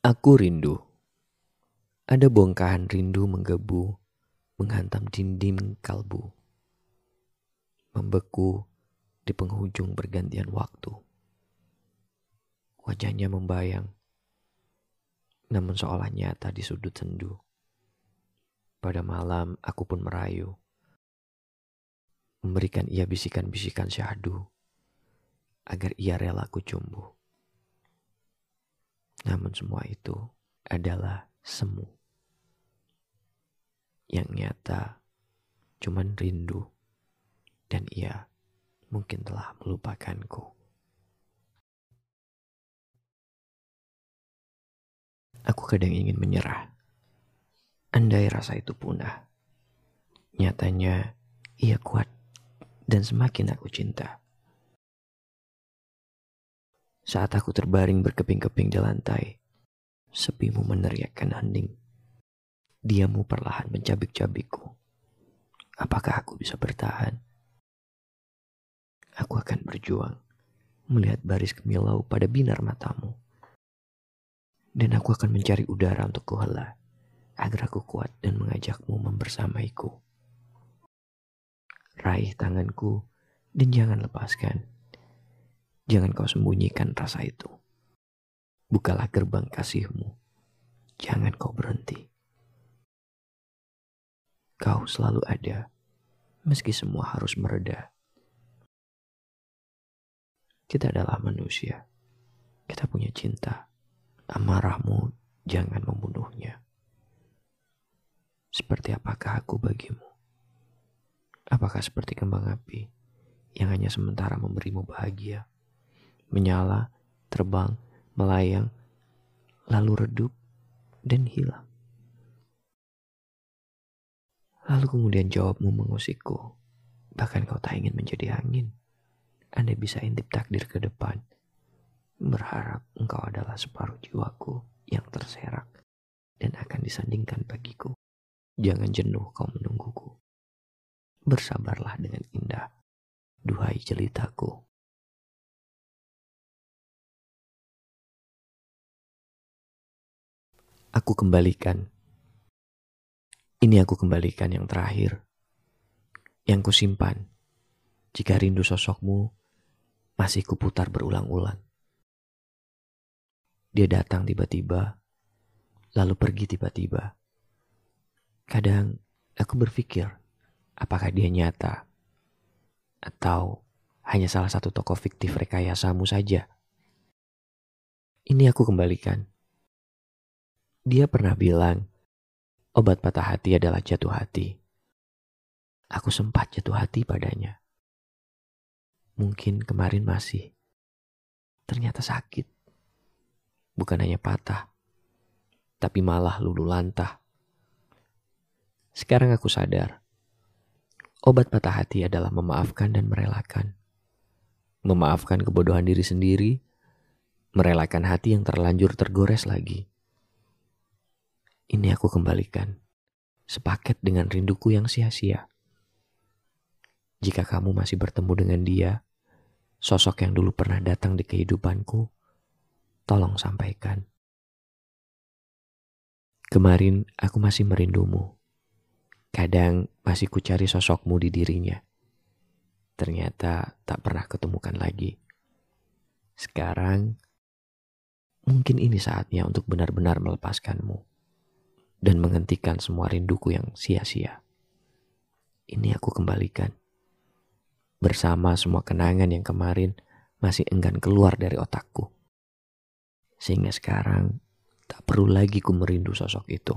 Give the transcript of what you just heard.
Aku rindu. Ada bongkahan rindu menggebu, menghantam dinding kalbu. Membeku di penghujung pergantian waktu. Wajahnya membayang, namun seolah nyata di sudut sendu. Pada malam aku pun merayu, memberikan ia bisikan-bisikan syahdu, agar ia rela ku cumbu. Namun semua itu adalah semu. Yang nyata cuman rindu dan ia mungkin telah melupakanku. Aku kadang ingin menyerah. Andai rasa itu punah. Nyatanya ia kuat dan semakin aku cinta. Saat aku terbaring berkeping-keping di lantai, sepimu meneriakkan hening. Diamu perlahan mencabik-cabikku. Apakah aku bisa bertahan? Aku akan berjuang melihat baris kemilau pada binar matamu. Dan aku akan mencari udara untuk kuhela agar aku kuat dan mengajakmu membersamaiku. Raih tanganku dan jangan lepaskan Jangan kau sembunyikan rasa itu. Bukalah gerbang kasihmu. Jangan kau berhenti. Kau selalu ada, meski semua harus mereda. Kita adalah manusia. Kita punya cinta. Amarahmu jangan membunuhnya. Seperti apakah aku bagimu? Apakah seperti kembang api yang hanya sementara memberimu bahagia? Menyala, terbang, melayang, lalu redup dan hilang. Lalu kemudian jawabmu mengusikku, bahkan kau tak ingin menjadi angin. Anda bisa intip takdir ke depan, berharap engkau adalah separuh jiwaku yang terserak dan akan disandingkan bagiku. Jangan jenuh kau menungguku. Bersabarlah dengan indah, duhai jelitaku. Aku kembalikan. Ini aku kembalikan yang terakhir, yang kusimpan. Jika rindu sosokmu masih kuputar berulang-ulang. Dia datang tiba-tiba, lalu pergi tiba-tiba. Kadang aku berpikir, apakah dia nyata atau hanya salah satu tokoh fiktif rekayasamu saja. Ini aku kembalikan dia pernah bilang, obat patah hati adalah jatuh hati. Aku sempat jatuh hati padanya. Mungkin kemarin masih. Ternyata sakit. Bukan hanya patah, tapi malah lulu lantah. Sekarang aku sadar, obat patah hati adalah memaafkan dan merelakan. Memaafkan kebodohan diri sendiri, merelakan hati yang terlanjur tergores lagi ini aku kembalikan, sepaket dengan rinduku yang sia-sia. Jika kamu masih bertemu dengan dia, sosok yang dulu pernah datang di kehidupanku, tolong sampaikan. Kemarin aku masih merindumu. Kadang masih kucari sosokmu di dirinya. Ternyata tak pernah ketemukan lagi. Sekarang, mungkin ini saatnya untuk benar-benar melepaskanmu dan menghentikan semua rinduku yang sia-sia. Ini aku kembalikan. Bersama semua kenangan yang kemarin masih enggan keluar dari otakku. Sehingga sekarang tak perlu lagi ku merindu sosok itu.